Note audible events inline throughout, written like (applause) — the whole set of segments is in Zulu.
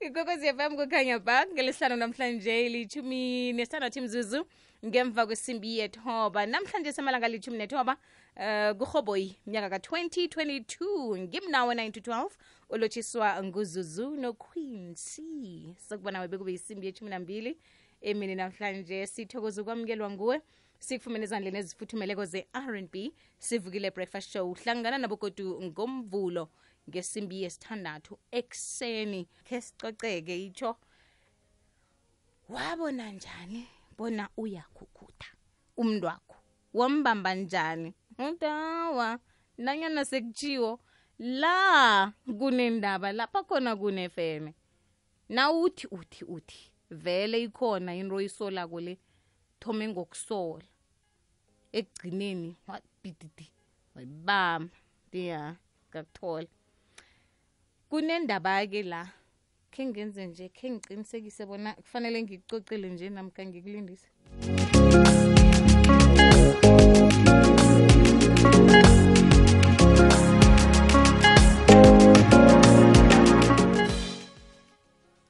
ikokozi fm kukhanya ba ngelihlanu namhlanje lithumi nesithandathu mzuzu ngemva kwesimbi yethoba. Namhlanje semalanga lithumi nethoba uh, kuhoboyi mnyaka ka-2022 ngimnawe 9 to 12 ulotshiswa nguzuzu noquincy. Sokubona webe kube yisimbi yethumi nambili emini namhlanje. Sithokoza ukwamukelwa nguwe sikufumene ezandleni ezifuthumeleko ze-rnb sivukile breakfast show. Uhlangana nabogodu ngomvulo ngesimbi yesithandathu ekuseni khe sicoceke itsho wabona njani? Bona uyakhukutha umntu wakho. Wambamba njani? Udawa nanyana sekutshiwo la kunendaba lapha khona kunefeme nawuthi uthi uthi vele ikhona into oyisolako le thome ngokusola. Ekugcineni wabididi wayibamba ya ngakuthola. Kunendaba-ke la khe ngenze nje khe ngiqinisekise bona kufanele ngikucocele nje namka ngikulindise.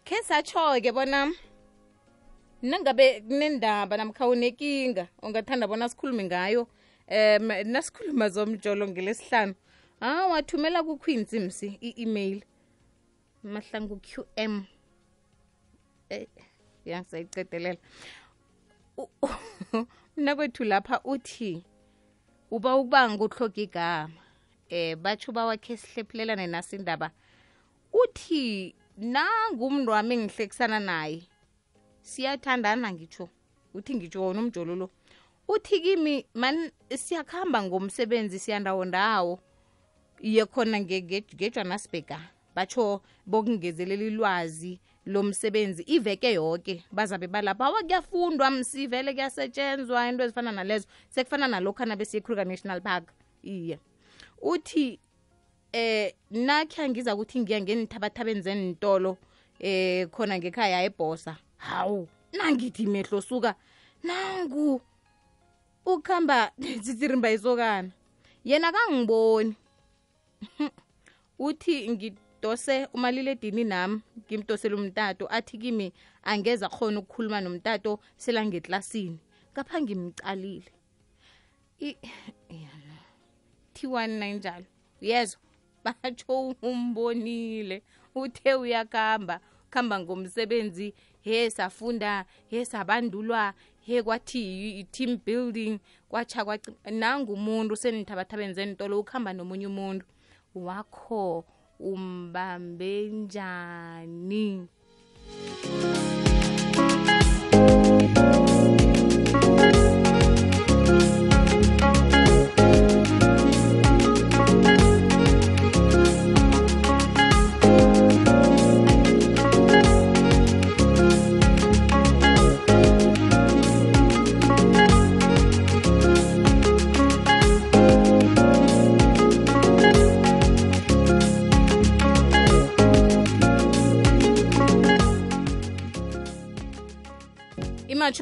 Khe satsho-ke bona nangabe kunendaba namkha unekinga ungathanda bona sikhulume ngayo um nasikhuluma zomjolo ngelesihlanu ah wathumela kuqueensi msi i-email mahlangu qm eh ya sayicedelela mnakwethu lapha uthi uba ukubanga uhloga igama. Eh batsho bawakhe sihlephulelane naso indaba uthi nangumntu wami engihlekisana naye. Siyathandana ngitsho. Uthi ngitsho wona umjolo lo uthi kimi man siyakuhamba ngomsebenzi siyandawo ndawo. Iye khona ngejohannesburga batsho bokungezelela ilwazi lomsebenzi iveke yonke bazabe balapha awa kuyafundwa msivele kuyasetshenzwa. Into ezifana nalezo sekufana nalokhu anabesiye kruger national park. Iye. Uthi eh nakhe angiza ukuthi ngiya ngenithabathabeni zentolo eh khona ngekhaya ebhosa hawu nangithi mehlo suka nangu ukuhamba tsitsirimba (laughs) isokana yena kangiboni (laughs) uthi ngidose umaliledini nami ngimdosele umtato athi kimi angeza khona ukukhuluma nomtato selangetlasini. Ngapha ngimcalile. Thiwani nanjalo yezwa (laughs) batsho umbonile uthe uyakhamba khamba ngomsebenzi he safunda he sabandulwa he kwathi i-team building kwatsha kwaci nangumuntu senithabathabeni zenitolo ukuhamba nomunye umuntu. Wakho umbambe njani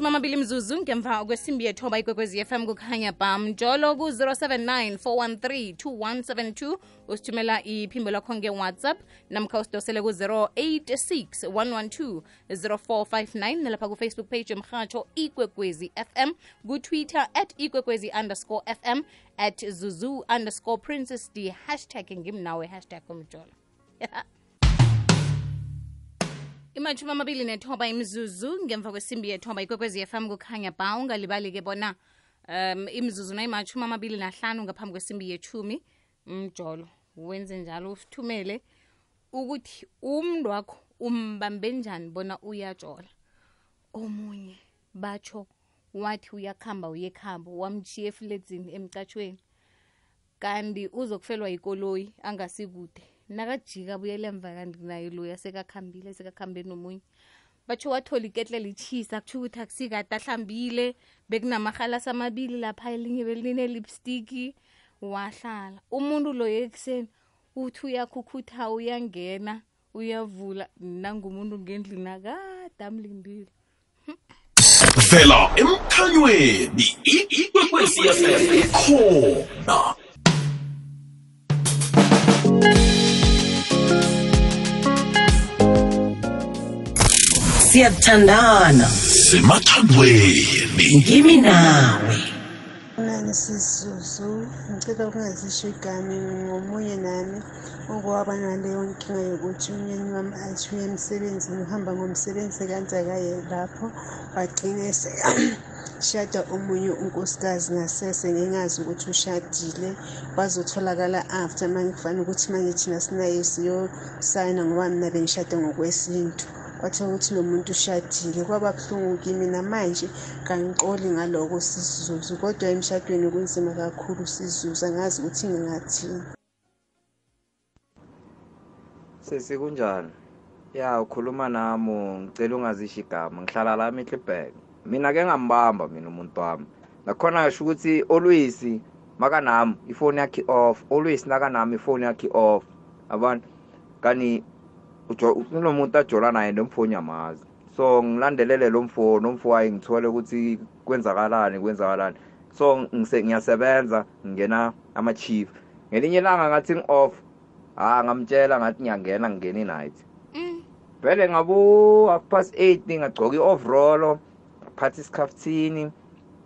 amabili mzuzu ngemva kwesimbi yethoba ikwekwezi fm kukhanya bam. Njolo ku-079 413 2172 usithumela iphimbo lakho ngewhatsapp namkha usidosele ku-086 112 0459 nalapha kufacebook page yomhatsho ikwekwezi fm kutwitter at ikwekwezi underscore fm at zuzu underscore princess d hashtag ngimnawe hashtag umjolo (laughs) imatshumi amabili nethoba imzuzu ngemva kwesimbi yethoba ikwekwezi fm kukhanya ba ungalibali-ke bona um imzuzu nayimathumi amabili nahlanu ngaphambi kwesimbi yethumi. Umjolo wenze njalo usithumele ukuthi umntu wakho umbambe njani bona uyajola omunye batsho wathi uyakhamba uyekhambo wamjiye efledzini emcatshweni kanti uzokufelwa yikoloyi angasikude nakajika abuyela emva kanti naye loya sekakhambile sekakhambe nomunye batsho wathola iketle litshisa kutsho ukuthi akusikade ahlambile bekunamahalasi amabili lapha elinye beline-lipstiki wahlala umuntu loyo ekuseni uthi uyakhukhutha uyangena uyavula nangumuntu ngendlini akade amlindile vela emkhanyweni ikwekwezi siyathandana. Semathandweni. Ngimi nawe. Nani sisuzu ngicela ukungazisho igama ngomunye nami okwaba naleyo nkinga yokuthi umyeni wami athi uya emsebenzini uhamba ngomsebenzi kanti akaye lapho wagcine (clears throat) shada omunye unkosikazi ngasese ngingazi ukuthi ushadile. Kwazotholakala after manje kufanele ukuthi manje thina sinaye siyosayina ngoba mina bengishade ngokwesintu. Kwathiwa ukuthi lo muntu ushadile kwaba buhlungu kimi namanje kangiqoli ngaloko sisizuzu kodwa emshadweni kunzima kakhulu sizuzu angazi ukuthi ngingathini Sisi kunjani? Ya ukhuluma nami ngicela ungazisho igama ngihlala la Middleburg. Mina ke ngambamba mina umuntu wami. Nakhona ngisho ukuthi always maka nami ifoni yakhe off, always naka nami ifoni yakhe off. Abana kani unomuntu ajola naye nomfoni yamazi. So ngilandelele lo mfoni, nomfo waye ngithole ukuthi kwenzakalani kwenzakalani. So ngise ngiyasebenza ngena ama chief. Ngelinye ilanga ngathi ngi-off Ah ngamtshela ngathi ngiyangena ngingena i-night. Vele ngabo half past 8 ngagcoka i-overall, ngaphatha isikhaftini,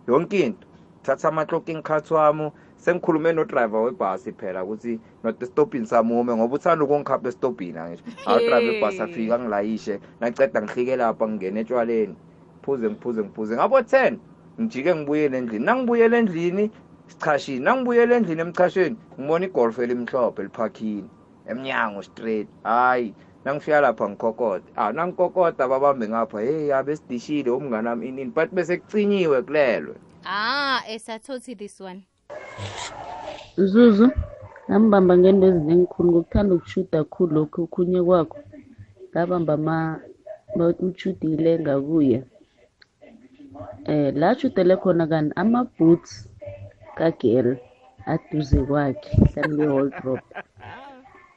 yonke into. Thatha ama-clocking cards wami, sengikhulume no-driver webhasi phela ukuthi not estopini samume ngoba uthanda ukungikhapha estopini ngisho. Awu-driver webhasi afika ngilayishe, naceda ngihlike lapha ngingena etshwaleni. Phuze ngiphuze ngiphuze. Ngabo 10 ngijike ngibuyele endlini. Nangibuyele endlini sichashini. Nangibuyele endlini emchasheni ngibona igolf elimhlophe liphakini. emnyango straight hayi nangifika lapha ngikokota ah nangikokota babambe ngapha hey abe sidishile umngane wami inini but bese kucinyiwe kulelwe ah esathothi this one Zuzu ngambamba ngento ezinengikhulu ngokuthanda ukushuda khulu lokhu okhunye kwakho. Ngabamba ama utshudile ngakuye eh la shudele khona kani ama-boots kagel aduze kwakhe hlanu kwe-wardrobe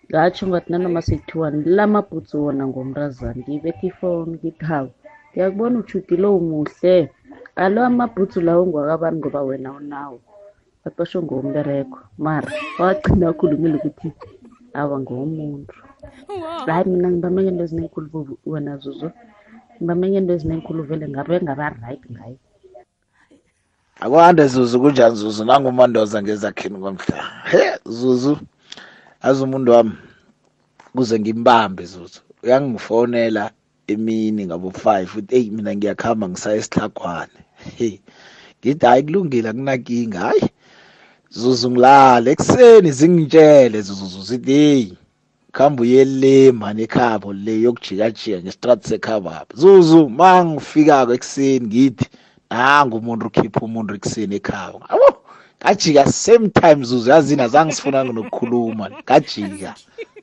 ngatsho ngathi nanoma sekuthiwani lamabhutsi wona ngomrazana ngiyibetha ifoni ngithi hawu ngiyakubona ujudile umuhle. Alo amabhutsi lawo ngwakabani ngoba wena unawo. Bathi basho ngowombereko mara wagcina akhulumile ukuthi awa ngowomuntu hayi mina ngibambe ngento ezinenkulu bovu wena zuzu. Ngibambe ngento ezinenkulu vele ngabe ngaba-right ngayo akwande zuzu kunjani zuzu? Nangumandoza ngezakhini kwamhla. He zuzu azi umuntu wami kuze ngimbambe zuzu. Uyangifonela emini ngabo 5 uthi hey mina ngiyakhamba ngisaya esihlagwane hey ngithi hayi kulungile akunakinga. Hayi zuzu ngilala ekuseni zingitshele zuzu zithi hey khamba uyele mani ekhabo le yokujika-jika ngestraat sekhaba zuzu mangifikako ekuseni ngithi nangu umuntu ukhipha umuntu ekuseni ekhabo. Abo ngajika same time zuzu yazini azange nokukhuluma. Ngajika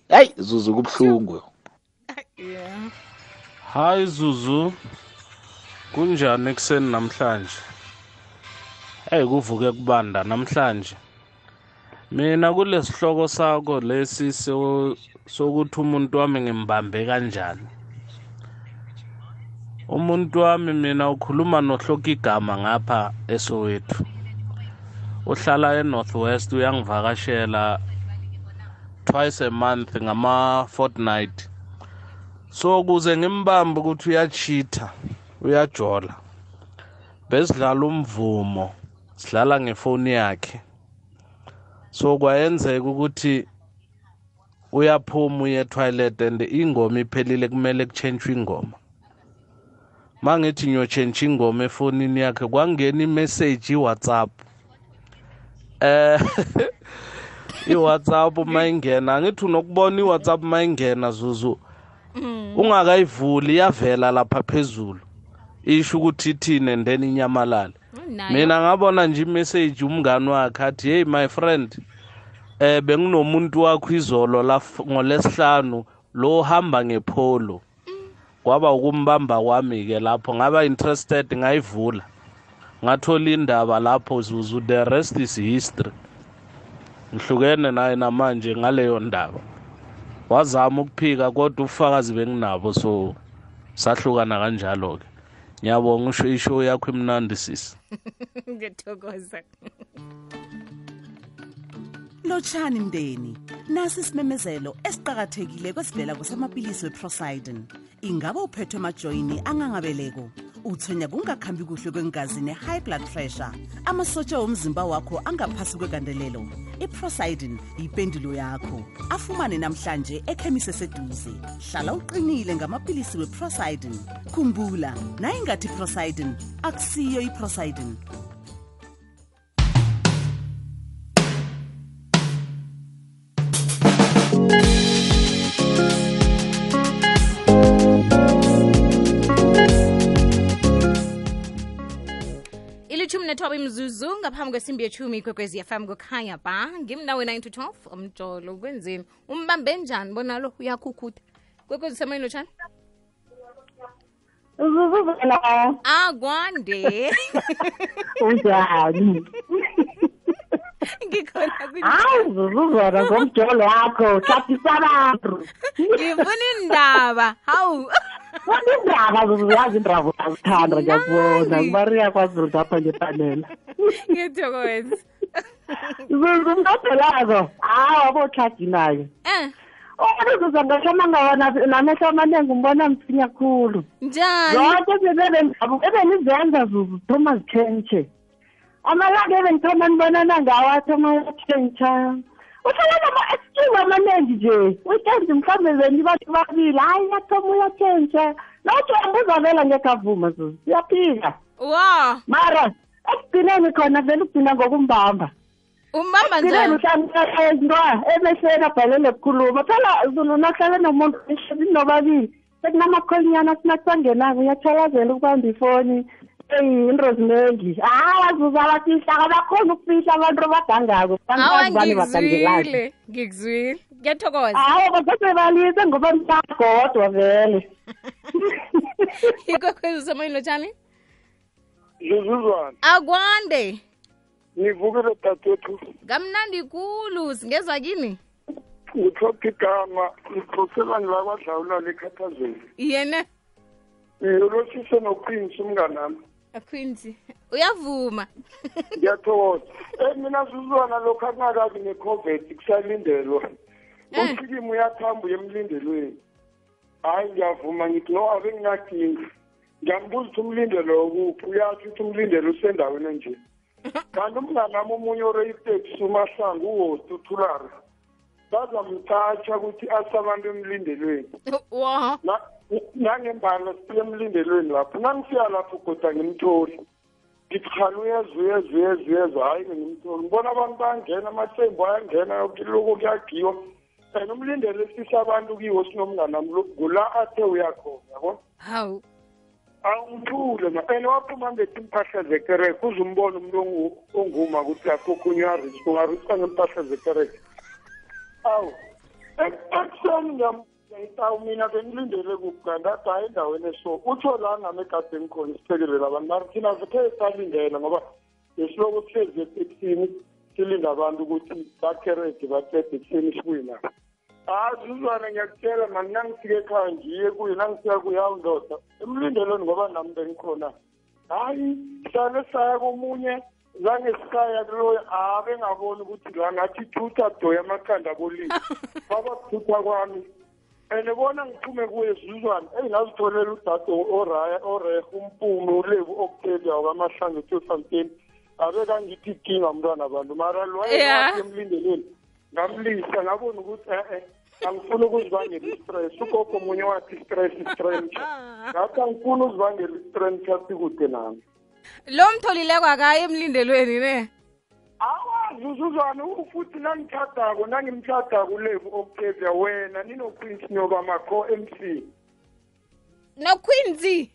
hayi zuzu kubuhlungu. Yeah hayi zuzu kunjani ekuseni namhlanje? Hey kuvuke kubanda namhlanje. Mina kulesihloko sakho lesi so- sokuthi umuntu wami ngimbambe kanjani. Umuntu wami mina ukhuluma nohloka igama ngapha esowethu. Uhlala eNorthwest uyangivakashela twice a month ngama fortnight so kuze ngimbambe ukuthi uyachitha uyajola. Besidlala umvumo. Sidlala ngefoni yakhe. So kwayenzeka ukuthi uyaphuma uye toilet and ingoma iphelile kumele kuchentshwe ingoma. Mangithi ngiyotshentsha ingoma efonini yakhe kwangena imessage iWhatsApp. Eh (laughs) iWhatsApp mayingena ngithi unokubona iWhatsApp mayingena zuzu ungakayivuli iyavela lapha phezulu. Isho ukuthi ithini and then inyamalale. Mina ngabona nje imessage umngani wakhe athi hey my friend eh benginomuntu wakho izolo la ngolesihlanu lo hamba ngepolo kwaba ukumbamba kwami ke lapho ngaba interested ngayivula. Ngathola indaba lapho zuzu the rest is history. Ngihlukene naye namanje ngaleyo ndaba. Wazama ukuphika kodwa ubufakazi benginabo so sahlukana kanjalo ke ngiyabonga ishow yakho imnandi sisi (laughs) ngiyathokoza lotshani mndeni. Nasi isimemezelo esiqakathekile kwesivela kusamapilisi weprosidon ingabe uphethwe emajoyini angangabeleko? Uthonya kungakhambi kuhle kwengazi ne-high blood pressure. Amasotsha womzimba wakho angaphasi kwegandelelo. Iprosidon yimpendulo yakho. Afumane namhlanje ekhemisi eseduze. Hlala uqinile ngamapilisi weprosidon khumbula nayingathi prosidon akusiyo iprosidon nethoba imzuzu ngaphambi kwesimbi yethumi kwekwezi fm kukhanya ba ngimnawe 9 to 12 umjolo kwenzeni? Umbambe njani? Bona lo uyakhukhuda. Kwekwezi semoyini lotshani Zuzuzana akwande. (laughs) Unjani? ngikhona Hayi zuzuzana ngomjolo wakho chaphisa abantu. ngifuna indaba hawu Wona indaba zuzuyazi indaba uyazithanda ngiyakubona ngibariya kwaZulu ngapha ngepanela. ngiyathokoza Zuzu mntodelako hawa abochaji nayo. eh Ukuzuza ngashama ngawana namehlo amaningi umbona msinya khulu. njani Zonke ebenizabo ebenizenza zuzu thoma zitshentshe. Amalanga ebengithoma nibonana ngawo athoma yatshentsha. Uhlala nama-excuse amaningi nje. Utshentshe mhlawumbe beni bathi babili hayi yathoma uyatshentsha. Nawuthi uyambuza vela ngekho avuma zuzu. Uyaphika. wa Mara ekugcineni khona vele ugcina ngokumbamba. umbamba Ekugcineni njani uhlangaezintwa emehlweni abhalele ukukhuluma. Phela zulu nahlale nomuntu ehlezi nobabili. Sekunamakholonyana sinatsangenako uyathalazela ukubamba ifoni. inroziningi abazuza ah, bafihlaka bakhona ukufihla abantu badangako banibani badangelane ngikuzwile. Kuyathokoza hawo basesebalise ngoba mhlagodwa vele. Ikokhwezi usemoyini akwande. Nivukile dadethu kamnandi kulu singezwa kini? Ngithoka igama ngiphoselani labadlawulala ekhathazweni. Yena? Ngiyolotshise noqinisa umnganami. Akhwinzi uyavuma. Ngiyathokoza. Um mina zuzwana lokhu akungakabi ne-covid kusalindelwa. Umphilimi uyathamba uye emlindelweni. Hhayi ngiyavuma ngithi no abe ngingadingi ngiyambuza ukuthi umlindelo wokuphi uyatsho ukuthi umlindelo usendaweni enje. (laughs) Kanti umnganami omunye oreyiteksi umahlangu uwosi uthulari bazamthatsha ukuthi ase abantu emlindelweni. Wa Na- nangembala sifike emlindelweni lapho. Nangifika lapho goda ngimtholi. Ngithi khani uyeza uyeza uyeza uyeza hhayi ngimtholi. Ngibona abantu bayangena amathembu ayangena lokhu kuyagiwa. And umlindelo esisa abantu kiwo sinomnganami lo- kula athe uyakhona yabo? Hawu. Angithule ma and waphuma ngethi impahla zekereke. Uze umbone umuntu ongu- onguma ukuthi akhokho unyaris ungariswa ngempahla zekereke. Awu ek- ekuseni ngiyamtawu mina bengilindele kugandathi hayi endaweni eso utsho la ngami egadeni khona isiphekelela abantu. Mara thina sikhe salindela ngoba besiloko sihlezi eteksini silinde abantu ukuthi bakereke baqede ekuseni sibuye hayi zuzwana ngiyakutshela mani nangifika ekhaya ngiye kuye nangifika kuye hawu ndoda emlindelweni ngoba nami bengikhona. Hayi hlale saya komunye zange sikaya kuloyo abe ngaboni ukuthi la ngathi thutha doya amakhanda abolile (laughs) baba kuthutha kwami and bona ngiphume kuye zuzwana eyi ngazitholela udade oraya orehe umpumi ulevu okutelia wakamahlange two something abe kangithi ikinga mntwana abantu. Mara emlindelweni ngamlisa ngabona ukuthi e-e angifuni ukuzibangela i-stress. Ugogo omunye wathi i-stress i-strength ngathi angifuni uzibangela i-strength asikude nami. Lo mtholileko akayi emlindelweni ne? Awa zuzuzwana futhi nangitshadako nangimtshadako ulevu okutelia wena ninoprince nyoba makho MC noquinzi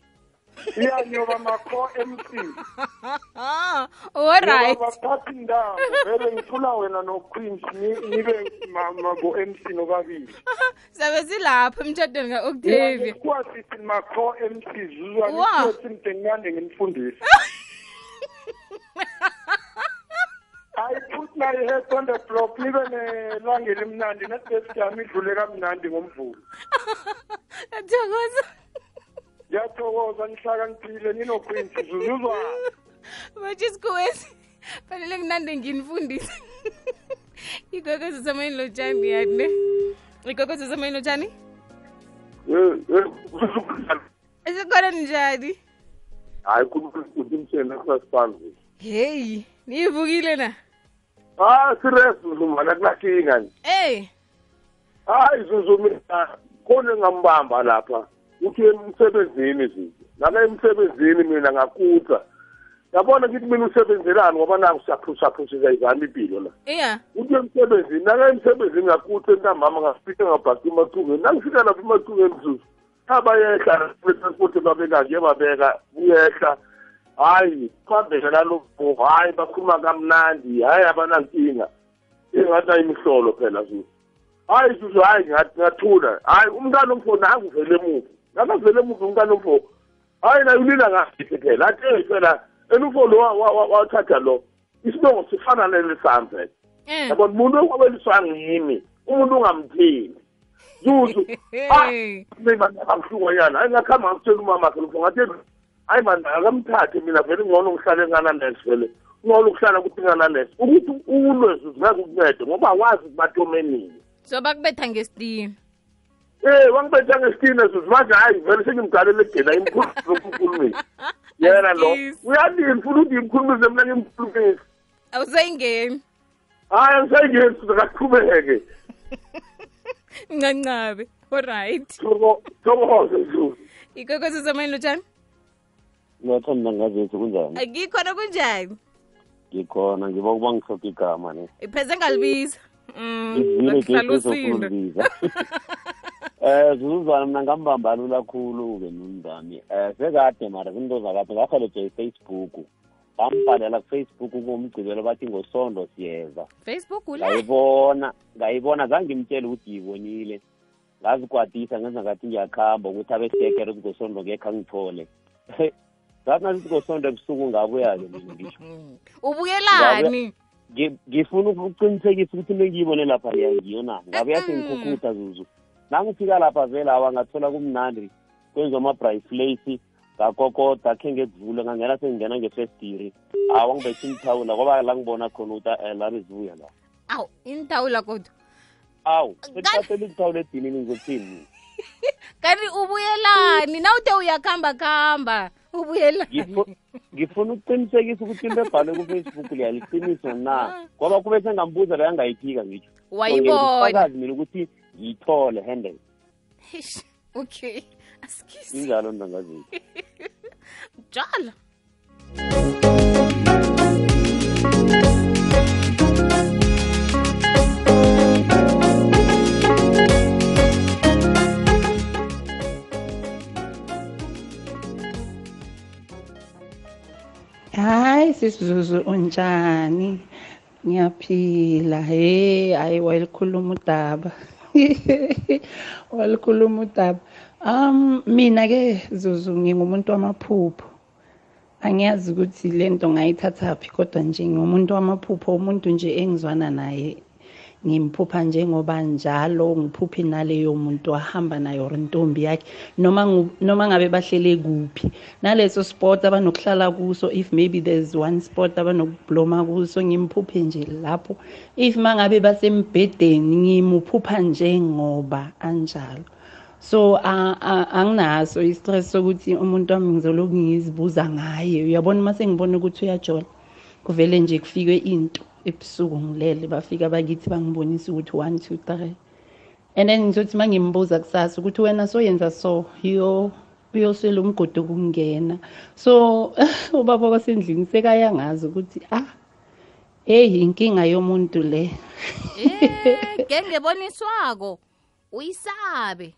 iya nyoba makho MC (laughs) alright bathatha indawo vele ngifuna wena no-queens ni- nibe bo-mc nobabili. (laughs) Sabe silapho emtshadweni ka-octavia. Kuwa sithi makho mc zuzwana sithi nginande nginifundisa (laughs) hayi futhi nayo head on the block libe nelanga elimnandi nedesi yami idlule kamnandi ngomvulo. Yathokoza (laughs) ngiyathokoza nihlaka ngiphile ninokwinsi zuzuzwana (laughs) matshisikowezi fanele kunande nginifundise. (laughs) Igwekwezi zamayini lotshani yane igwekwezi zamayini lotshani? Esikhona njani? Hayi kuthi mshenasasipanzi heyi niyivukile na? Hayi serious zumana kunankinga nje. Ey hayi zuzu mina khona engambamba lapha. Uthi emsebenzini zuzu nala emsebenzini mina ngakutha yabona ngithi mina usebenzelani ngoba nangu siyaphusaphusisa izami impilo la. Iya. Uthi emsebenzini naka emsebenzini ngakutha entambama ngafika ngabhaki emathungeni. Nangifika lapha emathungeni zuzu abayehla transport babeka-ke babeka uyehla. Hayi phambele nalobo hayi bakhuluma kamnandi hayi abanankinga engathi ayimihlolo phela zuzu hayi zuzu hayi ngathula hayi umntana omfo nangu vele emuva. Nakavele emuva umntana omfo hayi naye ulila ngahle phela? Athi phela enufo lo wathatha lo isibongo sifana nele sami phela yabona umuntu okwabeliswa ngimi umuntu ungamthini zuzu mina abuhlungonyana (laughs) hayi ngakuhamba ngakutshela umama khe lufo ngathi hayi mani akamthathe mina vele ngcono ngihlale ngananes vele. Ngcono ukuhlala kuthi ngananes ukuthi ulwe zuzu ukuncede ngoba awazi kubatomenile so bakubetha ngesitini? Eh wangibetha ngesitini zuzu manje hayi vele sengimgalele egena imkhulumisa (laughs) yena lo uyalini funa ukuthi ngimkhulumise mina ngimkhulumise awusayingeni. Hayi angisayingeni suza kaqhubeke. (laughs) Ncancabe alright thokoze zuzu lotshani ngiyathanda ngazethu kunjani? Ngikhona kunjani? Ngikhona ngiba ukuba ngihlophe igama ne. Ipheze ngalibiza. Mm, ngizile um (laughs) zuzuzwana mina ngambamba lula khulu-ke nomzami um sekade mara zinto zakade ngahelejwa i-facebook bambhalela kufacebook kumgcibelo bathi ngosondo siyeza. Facebook ngayibona ngayibona zange imtshele ukuthi ngiyibonile. Ngazikwatisa ngenza ngathi ngiyakuhamba ukuthi abesekere ngosondo ngekhe angithole (laughs) zathi nasithi ebusuku ngabuya-ke mina ngisho. (laughs) Ubuyelani? Ngifuna ukuqinisekisa ukuthi nengiyibone lapha leya ngiyo na? Ngabuya sengikhukhuda zuzu. Nangifika lapha vele awa ngathola kumnandi kwenziwa ama-briflace ngakokoda khe ngekuvule ngangena sengingena ngefestiri. Awa ngibetha imthawula ngoba la ngibona khona ukuthi um la bezibuya la. Awu intawula kodwa. Awu sekuthathela imthawula edinini ngizothini (laughs) kanti ubuyelani nawude uyakhamba khamba ubuyelani ngifuna ukuqinisekisa ukuthi into ebhalwe kufacebook leya liqiniso na? Ngoba kube sengambuza leyo angayiphika ngitsho So, mina ukuthi ngiyithole handle. Okay. Injalo ndangazethu (laughs) jala sisizuzu unjani? Ngiyaphila. He hayi walikhuluma udaba. (laughs) Walikhuluma udaba. Um mina ke zuzu ngingumuntu wamaphupho. Angiyazi ukuthi lento ngayithathaphi kodwa nje ngumuntu wamaphupho umuntu nje engizwana naye. Ngimphupha njengoba njalo ngiphuphe naleyo muntu wahamba nayo or intombi yakhe noma ngu- noma ngabe bahlele kuphi. Naleso sport abanokuhlala kuso if maybe there's one sport abanokubloma kuso ngimphuphe nje lapho. If mangabe basembhedeni ngimuphupha njengoba anjalo. So a- a- anginaso istress sokuthi umuntu wami ngizoloku ngizibuza ngaye. Uyabona uma sengibona ukuthi uyajola kuvele nje kufikwe into. Ebusuku ngilele bafika bakithi bangibonisa ukuthi one two three. And then ngizothi uma ngimbuza kusasa ukuthi wena soyenza so yo uyoswela umgodi okungena so (laughs) ubaba kwasendlini sekayangazi ukuthi ah eyi inkinga yomuntu le. Eh, ngengeboniswako uyisabe.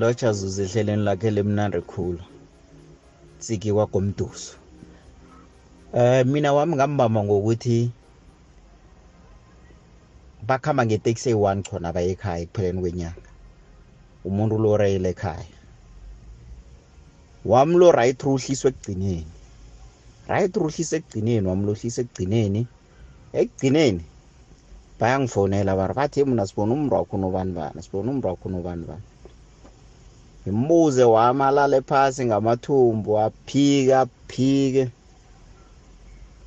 Locha zuze ehlelweni lakhe lemnandi khulu. Tsiki kwagomduso. Eh mina wami ngambamba ngokuthi bakhamba ngeteksi eyi-one khona baye ekhaya ekupheleni kwenyanga. Umuntu lo reyile ekhaya. Wami lo right uhliswe ekugcineni. Right uhlisa ekugcineni wami lo uhlisa ekugcineni. Ekugcineni bayangifonela bari bathi mina sibona umntu wakho unobani bani sibona umntu wakho unobani bani ngimbuze wami alale phasi ngamathumbu aphike aphike.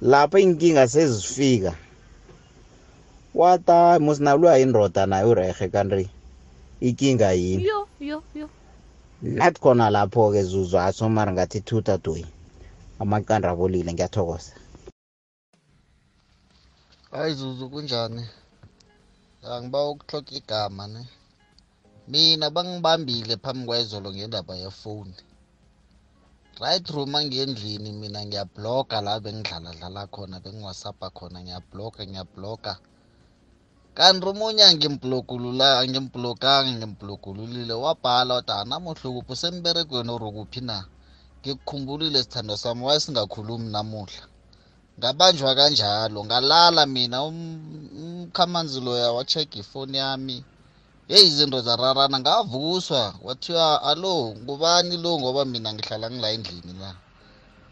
Lapho inkinga sezifika wata musinalwa indoda naye urehe kanti inkinga yini? Yo yo yo. Nathi khona lapho-ke zuzu aso mara ngathi thutha doyi amaqanda abolile ngiyathokoza. Hayi zuzu kunjani? Angiba ukuhloka igama ne? Mina bangibambile phambi kwayizolo ngendaba yefoni. Right room angendlini mina ngiyabloga la bengidlala dlala khona bengiwasapha khona ngiyabloga ngiyabloga. Kanti omunye angimblogulula angimbloganga ngimblogululile wabhala wathi anamuhla ukuphi? Usemberegweni or ukuphi na? Ngikukhumbulile sithando sami wayesingakhulumi namuhla. Ngabanjwa kanjalo ngalala mina umkhamanzi loya wacheka ifoni yami. Heyi izinto zararana ngavuswa. Wathiwa alo ngubani lo? Ngoba mina ngihlala ngila endlini la.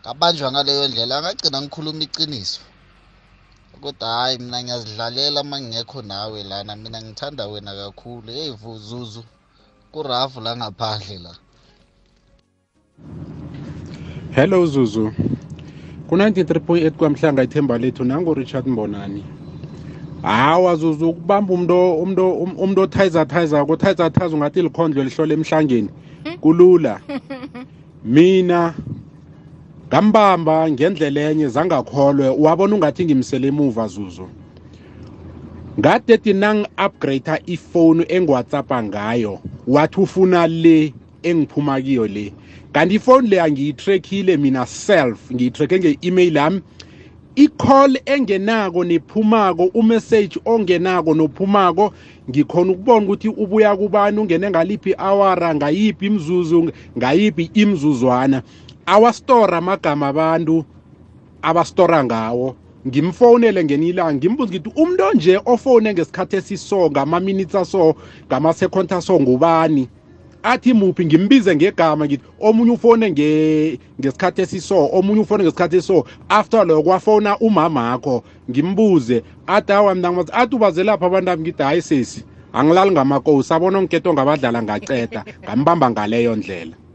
Ngabanjwa ngaleyo ndlela angagcina ngikhuluma iqiniso. Kodwa hayi mina ngiyazidlalela uma ngingekho nawe lana. Mina ngithanda wena kakhulu. Heyi vuzuzu kurafu la ngaphandle la. Hello zuzu. Ku-93.8 kwamhlanga ithemba lethu nangu-richard mbonani. Hawa zuzu ukubamba umntu umntu umntu othayizathayiza othayizathayiza ungathi likhondlo lihlole emhlangeni. Kulula. (laughs) Mina ngambamba ngendlela enye zangakholwe wabona ungathi ngimsele emuva zuzu? Ngadethi nangi-upgrade ifoni engiwhatsappa ngayo wathi ufuna le engiphuma kiyo le. Kanti ifoni le angiyitrackile mina self ngiyitracke nge-email yami i-call engenako nephumako umessage ongenako nophumako ngikhona ukubona ukuthi ubuya kubani ungene ngaliphi awara ngayiphi imzuzu ngayiphi imzuzwana awastora amagama abantu abastora ngawo. Ngimfonele ngenilanga ngimbuza ngithi umuntu onje ofone ngesikhathi esiso ngama-minutes aso ngama-second aso ngubani? Athi muphi ngimbize ngegama ngithi omunye ufone ngesikhathi esiso omunye ufone ngesikhathi esiso after lokho wafona umamakho ngimbuze athi awa mna athi ubazelapha abantu ami ngithi hayi sesi angilali ngamakosi abona onketo ngabadlala ngaceda (laughs) ngambamba ngaleyo ndlela (laughs)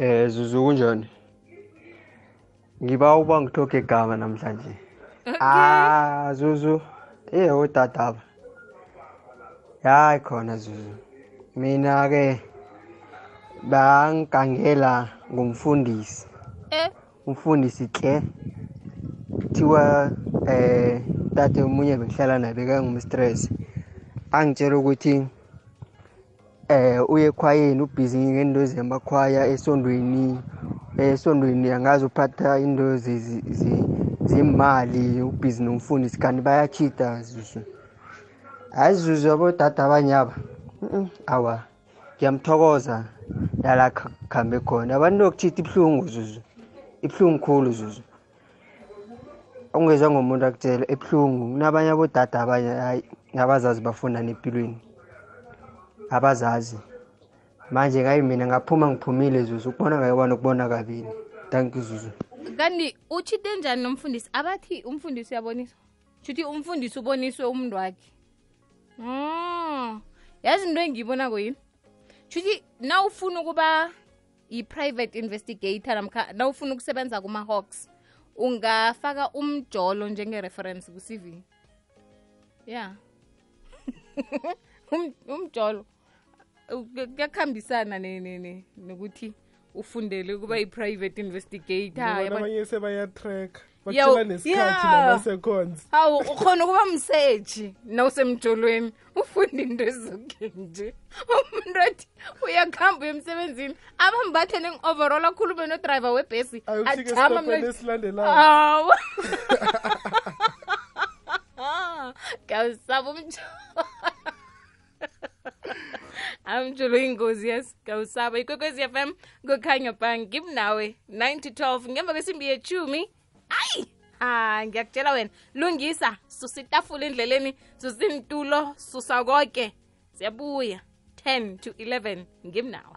Eh Zuzu kunjani? Ngiba uba ngithoke igama namhlanje. Ah Zuzu, eh utataba. Hayi khona Zuzu. Mina ke bangigangela ngumfundisi. Eh Umfundisi hle. Kuthiwa eh tate omunye bengihlala naye bekangumstress. Angitshela ukuthi eh uye ekhwayeni ubhizi ngento zemakhwaya esondweni esondweni angazi uphatha into zemali ubhizi nomfundisi kanti bayachita zuzu hayi zuzu abodada abanye aba awa ngiyamthokoza. Lala khambe khona. Abantu bokuchitha ibuhlungu zuzu. Ibuhlungu khulu zuzu. Ungezwa ngomuntu akutshela ebuhlungu. Kunabanye abodada abanye hayi abazazi bafunda nempilweni abazazi. Manje kayi mina ngaphuma ngiphumile zuzu. Ukubona ngayibona ukubona kabili. Thank you zuzu. Kanti utshite njani nomfundisi? Abathi umfundisi uyaboniswa shuthi umfundisi uboniswe umuntu wakhe mm. Yazi into engiyibonako yini? Shuthi na ufuna ukuba yi-private investigator namkha na ufuna ukusebenza kuma-hawks ungafaka umjolo njenge-reference ku-cv ya. (laughs) Um, umjolo kuyakuhambisana nokuthi ufundele ukuba i-private investigator. Abanye sebayatrack Yawu, batshela nesikhathi nama-seconds hawu ukhona ukuba mseji nawusemjolweni. Ufunda into ezuke nje. Umuntu athi uyakuhamba uye emsebenzini abambathe ngi-overall akhulume nodriver webhesi ajama esitopeni mna- esilandelayo. (laughs) Umjolo (laughs) amjolo ingozi yes. Ngiyawusaba ikwekwezi f m kukhanya ba ngimnawe 9 to 12 ngemva kwesimbi yechumi ayi ha ngiyakutshela wena. Lungisa susitafula endleleni susa susa konke siyabuya. 10 to 11 ngimnawe